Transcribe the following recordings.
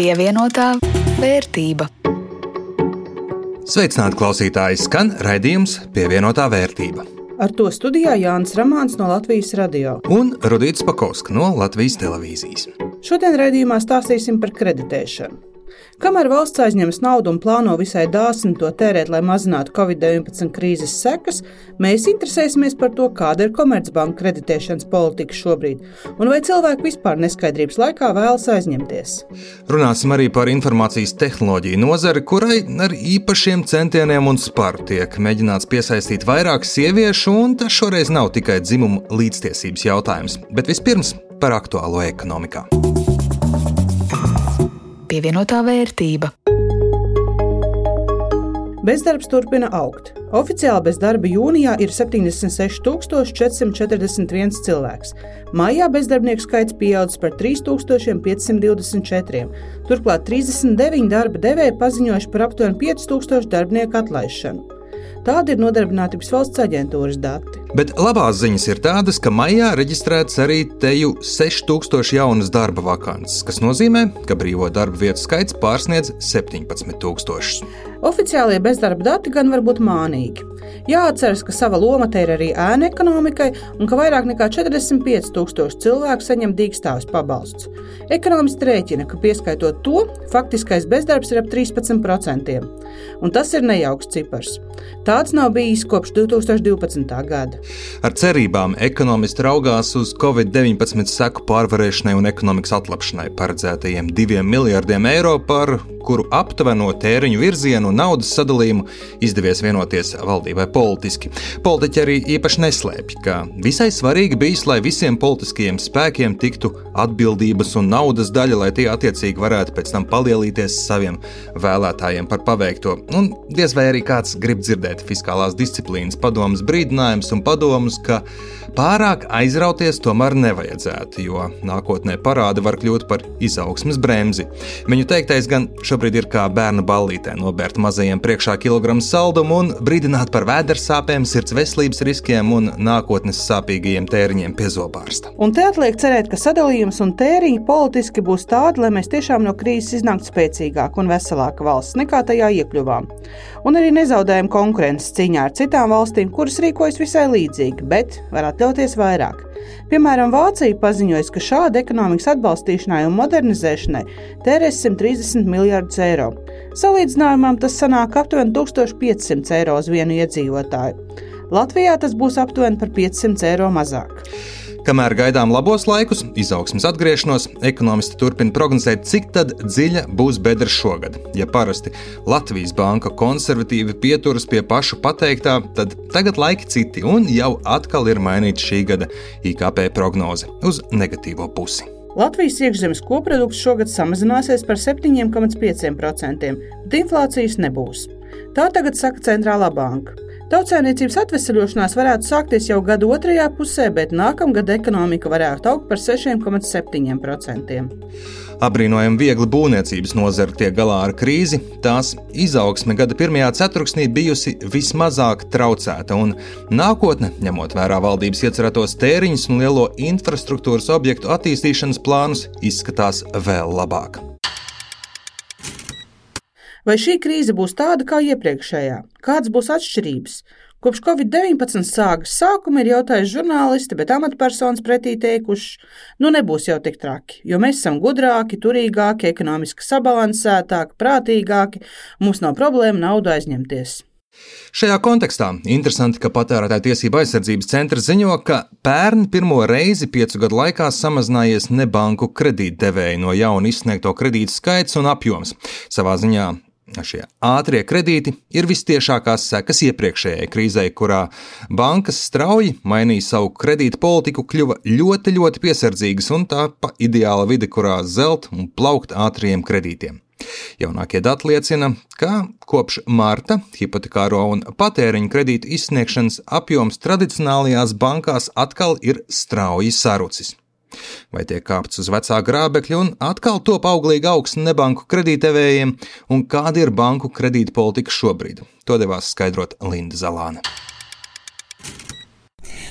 Pievienotā vērtība. Sveicināti klausītāji! Skan raidījums Pievienotā vērtība. Ar to studijā Jānis Rāmāns no Latvijas radio. Un Rudīts Pakausks no Latvijas televīzijas. Šodien raidījumā stāstīsim par kreditēšanu. Kamēr valsts aizņemas naudu un plāno visai dāsni to tērēt, lai mazinātu Covid-19 krīzes sekas, mēs interesēsimies par to, kāda ir Komercbanka kreditēšanas politika šobrīd un vai cilvēki vispār neskaidrības laikā vēlas aizņemties. Runāsim arī par informācijas tehnoloģiju nozari, kurai ar īpašiem centieniem un sparu tiek mēģināts piesaistīt vairāk sieviešu, un tas šoreiz nav tikai dzimuma līdztiesības jautājums, bet vispirms par aktuālo ekonomikā pievienotā vērtība. Bezdarbs turpina augt. Oficiāli bez darba jūnijā ir 76,441 cilvēks. Maijā bezdarbnieku skaits pieaudzis par 3,524. Turklāt 39 darba devēji paziņojuši par aptuveni 5000 darbinieku atlaišanu. Tādi ir Nodarbinātības valsts aģentūras dati. Bet labās ziņas ir tādas, ka maijā reģistrēts arī teju 6000 jaunas darba vakances, kas nozīmē, ka brīvo darba vietu skaits pārsniedz 17000. Oficiālie bezdarba dati gan var būt mānīgi. Jāatceras, ka sava loma te ir arī ēna ekonomikai un ka vairāk nekā 45,000 cilvēku saņem dīkstāvis pabalstus. Ekonomisti rēķina, ka pieskaitot to, faktiskais bezdarbs ir ap 13%, un tas ir nejauks cipars. Tāds nav bijis kopš 2012. gada. Ar cerībām ekonomisti raugās uz Covid-19 seku pārvarēšanai un ekonomikas atlapšanai paredzētajiem diviem miljardiem eiro, par kuru aptuveno tēriņu virzienu un naudas sadalījumu izdevies vienoties valdībai politiski. Politiķi arī īpaši neslēpj, ka visai svarīgi bijis, lai visiem politiskajiem spēkiem tiktu atbildības un naudas daļa, lai tie attiecīgi varētu pēc tam palielīties saviem vēlētājiem par paveikto. Un diez vai arī kāds grib dzirdēt fiskālās disciplīnas padomus brīdinājumus un padomus, ka pārāk aizrauties tomēr nevajadzētu, jo nākotnē parādi var kļūt par izaugsmes bremzi. Viņu teiktais gan šobrīd ir kā bērnu ballītē nobērt mazajiem priekšā kilogramu saldumu un brīdināt par vēdersāpēm, sirds veselības riskiem un nākotnes sāpīgajiem tēriņiem pie zobārsta. Un te atliek cerēt, ka sadalījums un tēriņi politiski būs tādi, lai mēs tiešām no krīzes iznāktu spēcīgāka un veselāka valsts nekā tajā iekļuvām. Un arī nezaudējam konkurences cīņā ar citām valstīm, kuras rīkojas visai līdzīgi, bet var atļauties vairāk. Piemēram, Vācija paziņoja, ka šāda ekonomikas atbalstīšanai un modernizēšanai tērēs 130 miljardus eiro. Salīdzinājumam tas sanāk aptuveni 1500 eiro uz vienu iedzīvotāju. Latvijā tas būs aptuveni par 500 eiro mazāk. Kamēr gaidām labos laikus, izaugsmas atgriešanos, ekonomisti turpina prognozēt, cik dziļa būs bedra šogad. Ja parasti Latvijas banka konservatīvi pieturas pie pašu pateiktā, tad tagad laiki citi, un jau atkal ir mainīta šī gada IKP prognoze uz negatīvo pusi. Latvijas iekšzemes koprodukts šogad samazināsies par 7,5%, bet inflācijas nebūs. Tā tagad saka Centrālā banka. Tautsēmniecības atvesaļošanās varētu sākties jau gada otrajā pusē, bet nākamgad ekonomika varētu augt par 6,7%. Abrīnojami viegli būvniecības nozara tiek galā ar krīzi. Tās izaugsme gada pirmajā ceturksnī bijusi vismazāk traucēta, un nākotne, ņemot vērā valdības iecerētos tēriņus un lielo infrastruktūras objektu attīstīšanas plānus, izskatās vēl labāk. Vai šī krīze būs tāda kā iepriekšējā? Kādas būs atšķirības? Kopš Covid-19 sākas sākuma ir jautājuši žurnālisti, bet amatpersonas pretī teikuši, nu nebūs jau tik traki, jo mēs esam gudrāki, turīgāki, ekonomiski sabalansētāki, prātīgāki, mums nav problēma naudu aizņemties. Šajā kontekstā interesanti, ka Patērētāja tiesība aizsardzības centrs ziņo, ka pērn pirmo reizi piecu gadu laikā samazinājies nebanku kredītdevēju no jauna izsniegto kredītu skaits un apjoms. Savā ziņā Šie ātrie kredīti ir vistiešākās sekas iepriekšējai krīzei, kurā bankas strauji mainīja savu kredītu politiku, kļuva ļoti, ļoti piesardzīgas un tā pa ideāla vide, kurā zelt un plaukt ātriem kredītiem. Jaunākie dati liecina, ka kopš marta hipotekāro un patēriņa kredītu izsniegšanas apjoms tradicionālajās bankās atkal ir strauji sarucis. Vai tiek kāpts uz vecā grābekļa un atkal top auglīga augsts nebanku kredītevējiem, un kāda ir banku kredīta politika šobrīd? To devās skaidrot Linda Zalāne.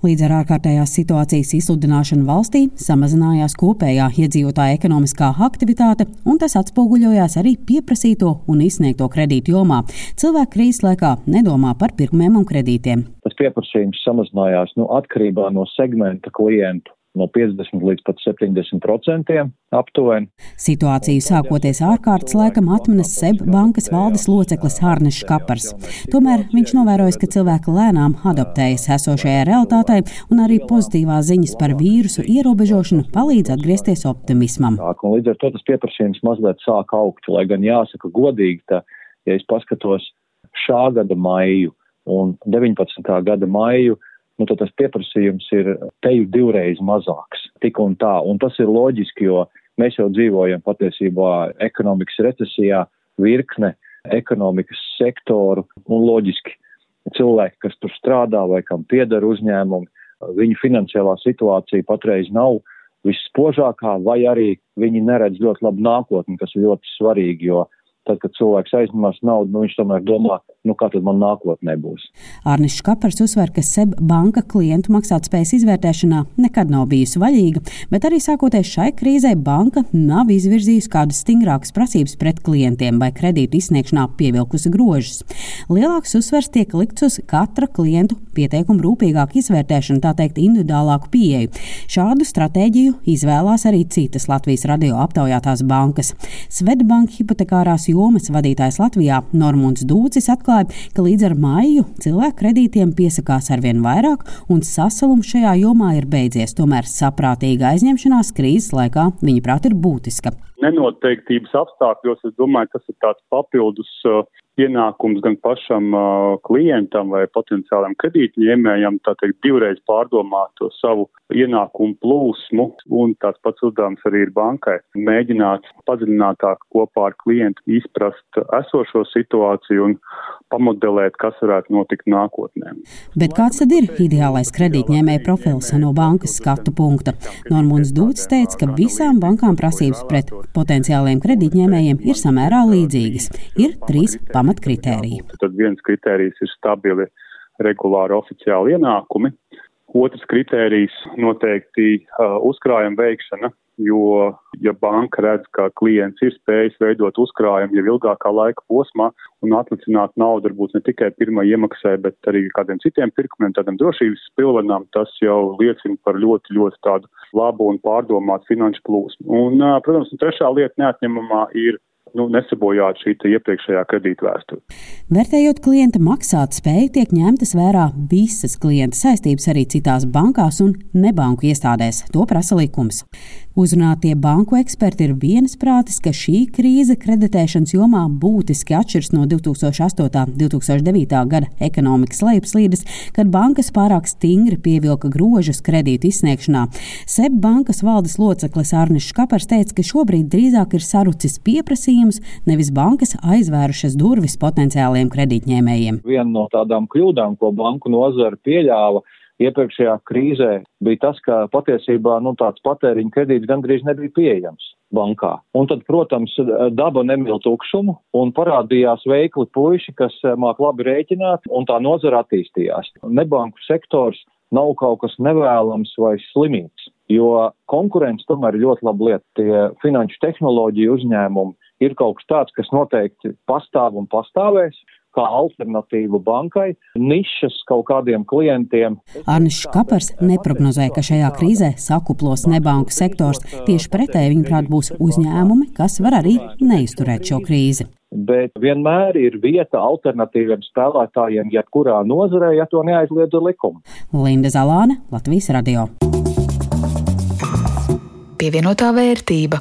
Līdz ar ārkārtējās situācijas izsludināšanu valstī samazinājās kopējā iedzīvotāja ekonomiskā aktivitāte, un tas atspoguļojās arī pieprasīto un izsniegto kredītu jomā. Cilvēki krīzes laikā nedomā par pirkumiem un kredītiem. Tas pieprasījums samazinājās nu, atkarībā no segmenta klientu no 50 līdz pat 70 procentiem aptuveni. Situāciju sākoties ārkārtas laikam atminas SEB bankas valdes loceklis Hārnešs Kapars. Tomēr viņš novērojis, ka cilvēki lēnām adaptējas esošajai realitātei un arī pozitīvās ziņas par vīrusu ierobežošanu palīdz atgriezties optimismam. Līdz ar to tas pieprasījums mazliet sāk augt, lai gan jāsaka godīgi, tā, ja es paskatos šā gada maiju un 19. gada maiju, nu, tad tas pieprasījums ir teju divreiz mazāks. Tik un tā. Un tas ir loģiski, jo mēs jau dzīvojam patiesībā ekonomikas recesijā, virkne ekonomikas sektoru un loģiski cilvēki, kas tur strādā vai kam piedara uzņēmumi, viņu finansiālā situācija patreiz nav visspožākā, vai arī viņi neredz ļoti labu nākotni, kas ir ļoti svarīgi, jo tad, kad cilvēks aizņemās naudu, nu, viņš tomēr domā, nu, kā tad man nākotnē būs. Arnis Škapars uzsver, ka SEB banka klientu maksātspējas izvērtēšanā nekad nav bijusi vaļīga, bet arī sākoties šai krīzē banka nav izvirzījusi kādas stingrākas prasības pret klientiem vai kredītu izsniegšanā pievilkusi grožus. Lielāks uzsvers tiek likts uz katra klientu pieteikumu rūpīgāku izvērtēšanu, tā teikt, individuālāku pieeju. Šādu stratēģiju izvēlās arī citas Latvijas radio aptaujātās bankas. Svedbanka hipotekārās jomas vadītājs Latvijā Normunds Dūcis atklāja, atklāja, ka līdz ar maiju cilvēku kredītiem piesakās arvien vairāk, un sasalums šajā jomā ir beidzies. Tomēr saprātīga aizņemšanās krīzes laikā, viņa prāt, ir būtiska. Nenoteiktības apstākļos, es domāju, tas ir tāds papildus uh, ienākums gan pašam uh, klientam vai potenciālam kredītņēmējam, tā teikt, divreiz pārdomāt to savu ienākumu plūsmu, un tāds pats uzdevums arī ir bankai - mēģināt padziļinātāk kopā ar klientu izprast esošo situāciju un pamodelēt, kas varētu notikt nākotnē. Bet kāds tad ir ideālais kredītņēmēja profils no bankas skatu punkta? Normons Dūts teica, ka visām bankām prasības pret potenciāliem kredītņēmējiem ir samērā līdzīgas. Ir trīs pamatkritēriji. Tad viens kritērijs ir stabili regulāri oficiāli ienākumi. Otrs kritērijs noteikti uh, uzkrājuma veikšana, jo, ja banka redz, ka klients ir spējis veidot uzkrājumu jau ilgākā laika posmā un atlicināt naudu varbūt ne tikai pirmā iemaksai, bet arī kādiem citiem pirkumiem, tādam drošības pilvenām, tas jau liecina par ļoti, ļoti tādu labu un pārdomātu finanšu plūsmu. Un, uh, protams, un trešā lieta neatņemamā ir nu, nesabojāt šī iepriekšējā kredīta vēsture. Vērtējot klienta maksāt spēju, tiek ņemtas vērā visas klienta saistības arī citās bankās un nebanku iestādēs. To prasa likums. Uzrunātie banku eksperti ir viensprātis, ka šī krīze kreditēšanas jomā būtiski atšķiras no 2008. un 2009. gada ekonomikas lejupslīdes, kad bankas pārāk stingri pievilka grožus kredītu izsniegšanā. SEB bankas valdes loceklis Arnis Škapars teica, ka šobrīd drīzāk ir sarucis pieprasījums pieejams, nevis bankas aizvērušas durvis potenciāliem kredītņēmējiem. Viena no tādām kļūdām, ko banku nozara pieļāva, iepriekšējā krīzē bija tas, ka patiesībā nu, tāds patēriņa kredīts gandrīz nebija pieejams bankā. Un tad, protams, daba nemīl tukšumu un parādījās veikli puiši, kas eh, māk labi rēķināt, un tā nozara attīstījās. Nebanku sektors nav kaut kas nevēlams vai slimīgs, jo konkurence tomēr ir ļoti laba lieta. Tie finanšu tehnoloģiju uzņēmumi ir kaut kas tāds, kas noteikti pastāv un pastāvēs kā alternatīvu bankai, nišas kaut kādiem klientiem. Arnis Kapers neprognozē, ka šajā krīzē sakuplos nebanku sektors. Tieši pretēji viņuprāt būs uzņēmumi, kas var arī neizturēt šo krīzi. Bet vienmēr ir vieta alternatīviem spēlētājiem, jebkurā nozarē, ja to neaizliedz likuma. Linda Zalāne, Latvijas radio. Pievienotā vērtība.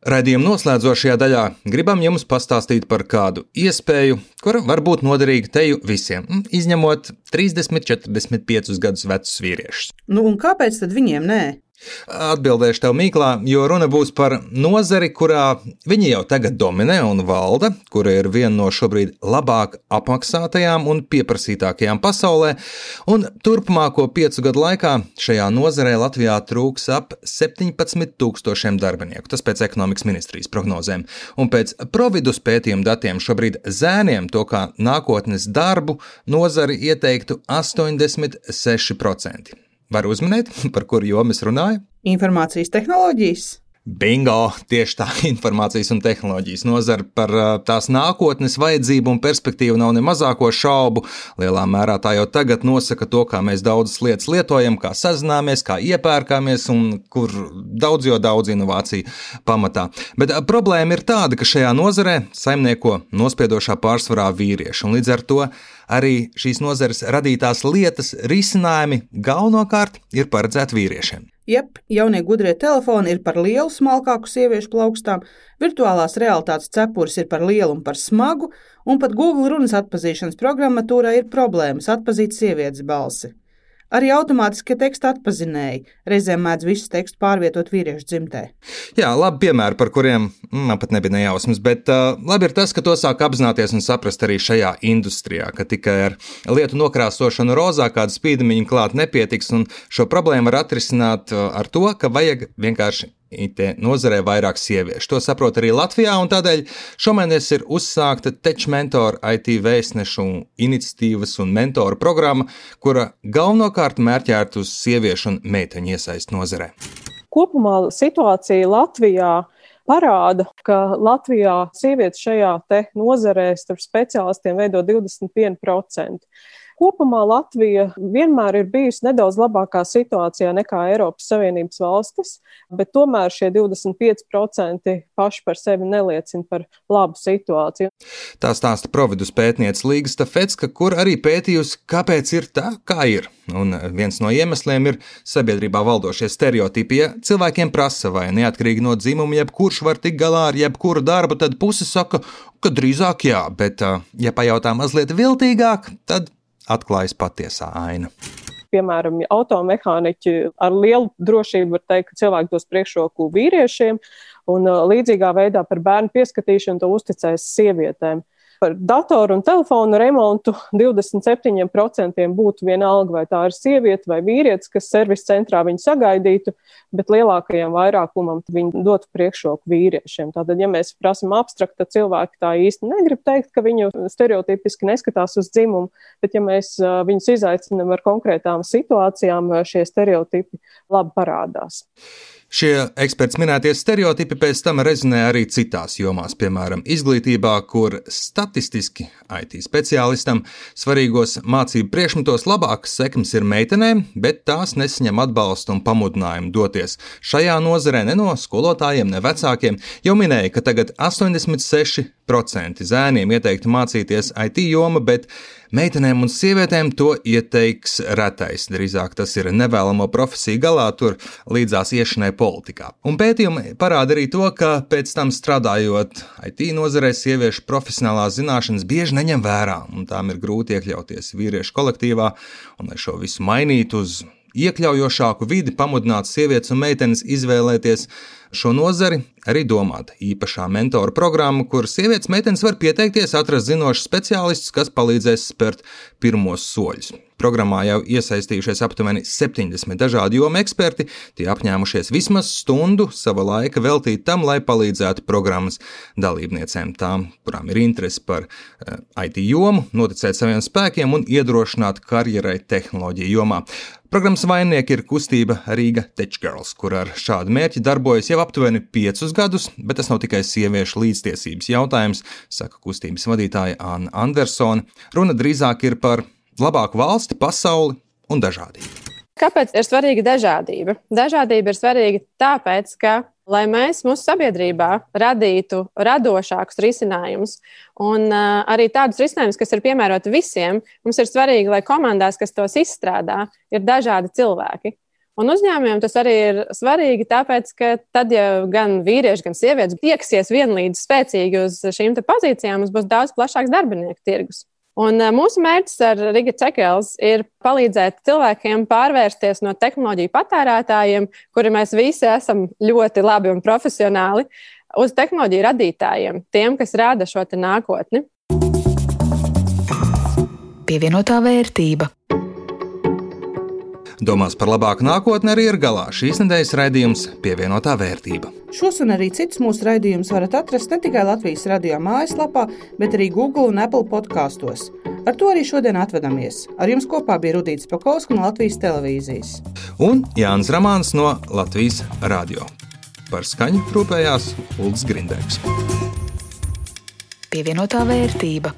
Radījuma noslēdzošajā daļā gribam jums pastāstīt par kādu iespēju, kura var būt noderīga teju visiem, izņemot 30, 45 gadus vecus vīriešus. Nu, un kāpēc tad viņiem nē? Atbildēšu tev mīklā, jo runa būs par nozari, kurā viņi jau tagad dominē un valda, kura ir viena no šobrīd labāk apmaksātajām un pieprasītākajām pasaulē, un turpmāko piecu gadu laikā šajā nozarē Latvijā trūks ap 17 tūkstošiem darbinieku. Tas pēc ekonomikas ministrijas prognozēm. Un pēc providus pētījuma datiem šobrīd zēniem to kā nākotnes darbu nozari ieteiktu 86%. Var uzminēt, par kuru jomu es runāju? Informācijas tehnoloģijas. Bingo! Tieši tā informācijas un tehnoloģijas nozara par tās nākotnes vajadzību un perspektīvu nav ne mazāko šaubu. Lielā mērā tā jau tagad nosaka to, kā mēs daudzas lietas lietojam, kā sazināmies, kā iepērkāmies un kur daudz jo daudz inovāciju pamatā. Bet problēma ir tāda, ka šajā nozarē saimnieko nospiedošā pārsvarā vīrieši, un līdz ar to arī šīs nozares radītās lietas risinājumi galvenokārt ir paredzēti vīriešiem. Jep, jaunie gudrie telefoni ir par lielu smalkāku sieviešu plaukstām, virtuālās realitātes cepures ir par lielu un par smagu, un pat Google runas atpazīšanas programmatūrā ir problēmas atpazīt sievietes balsi. Arī automātiskie teksta atpazinēji reizēm mēdz visu tekstu pārvietot vīriešu dzimtē. Jā, labi piemēri, par kuriem man pat nebija nejausmas, bet uh, labi ir tas, ka to sāk apzināties un saprast arī šajā industrijā, ka tikai ar lietu nokrāsošanu rozā kādu spīdumiņu klāt nepietiks, un šo problēmu var atrisināt uh, ar to, ka vajag vienkārši IT nozarē vairāk sieviešu. To saprot arī Latvijā, un tādēļ šomēnes ir uzsākta Tech Mentor IT vēstnešu iniciatīvas un mentoru programma, kura galvenokārt mērķēta uz sieviešu un meiteņu iesaistu nozarē. Kopumā situācija Latvijā parāda, ka Latvijā sievietes šajā nozarē starp speciālistiem veido 21%. Kopumā Latvija vienmēr ir bijusi nedaudz labākā situācijā nekā Eiropas Savienības valstis, bet tomēr šie 25% paši par sevi neliecina par labu situāciju. Tā stāsta providus pētniece Līga Stafetska, kur arī pētījusi, kāpēc ir tā, kā ir. Un viens no iemesliem ir sabiedrībā valdošie stereotipi. Ja cilvēkiem prasa, vai neatkarīgi no dzimuma, jebkurš var tikt galā ar jebkuru darbu, tad puse saka, ka drīzāk jā, bet, ja pajautā mazliet viltīgāk, tad atklājas patiesā aina. Piemēram, automehāniķi ar lielu drošību var teikt, ka cilvēki dos priekšroku vīriešiem, un līdzīgā veidā par bērnu pieskatīšanu to uzticēs sievietēm par datoru un telefonu remontu 27% būtu vienalga, vai tā ir sieviete vai vīrietis, kas servis centrā viņu sagaidītu, bet lielākajam vairākumam viņi dotu priekšroku vīriešiem. Tātad, ja mēs prasam abstrakt, tad cilvēki tā īsti negrib teikt, ka viņu stereotipiski neskatās uz dzimumu, bet ja mēs viņus izaicinām ar konkrētām situācijām, šie stereotipi labi parādās. Šie eksperts minētie stereotipi pēc tam rezonē arī citās jomās, piemēram, izglītībā, kur statistiski IT speciālistam svarīgos mācību priekšmetos labākas sekmes ir meitenēm, bet tās nesaņem atbalstu un pamudinājumu doties šajā nozarē ne no skolotājiem, ne vecākiem. Jau minēja, ka tagad 86% zēniem ieteikti mācīties IT joma, bet Meitenēm un sievietēm to ieteiks retais. Drīzāk tas ir nevēlamo profesiju galā, tur līdzās iešanai politikā. Un pētījumi parāda arī to, ka pēc tam strādājot IT nozarē, sieviešu profesionālās zināšanas bieži neņem vērā, un tām ir grūti iekļauties vīriešu kolektīvā, un lai šo visu mainītu uz iekļaujošāku vidi, pamudināt sievietes un meitenes izvēlēties šo nozari, arī domāta īpašā mentora programma, kur sievietes meitenes var pieteikties, atrast zinošus speciālistus, kas palīdzēs spērt pirmos soļus. Programmā jau iesaistījušies aptuveni 70 dažādu jomu eksperti, tie apņēmušies vismaz stundu sava laika veltīt tam, lai palīdzētu programmas dalībniecēm, tām, kurām ir interese par eh, IT jomu, noticēt saviem spēkiem un iedrošināt karjerai tehnoloģiju jomā. Programmas vainnieki ir kustība Rīga Tech Girls, kur ar šādu mērķi darbojas jau aptuveni piecus gadus, bet tas nav tikai sieviešu līdztiesības jautājums, saka kustības vadītāja Anna Andersone. Runa drīzāk ir par labāku valsti, pasauli un dažādību. Kāpēc ir svarīga dažādība? Dažādība ir svarīga tāpēc, ka, lai mēs mūsu sabiedrībā radītu radošākus risinājumus un uh, arī tādus risinājumus, kas ir piemēroti visiem, mums ir svarīgi, lai komandās, kas tos izstrādā, ir dažādi cilvēki. Un uzņēmumiem tas arī ir svarīgi, tāpēc, ka tad, ja gan vīrieši, gan sievietes tieksies vienlīdz spēcīgi uz šīm pozīcijām, mums būs daudz plašāks darbinieku tirgus. Un mūsu mērķis ar Riga Cekels ir palīdzēt cilvēkiem pārvērsties no tehnoloģiju patērētājiem, kuri mēs visi esam ļoti labi un profesionāli, uz tehnoloģiju radītājiem, tiem, kas rada šo nākotni. Pievienotā vērtība. Domās par labāku nākotni arī ir galā šīs nedēļas raidījums Pievienotā vērtība. Šos un arī citus mūsu raidījumus varat atrast ne tikai Latvijas radio mājaslapā, bet arī Google un Apple podkastos. Ar to arī šodien atvedamies. Ar jums kopā bija Rudīts Pakausks no Latvijas televīzijas. Un Jānis Ramāns no Latvijas radio. Par skaņu rūpējās Ulrichs Grindēks. Pievienotā vērtība.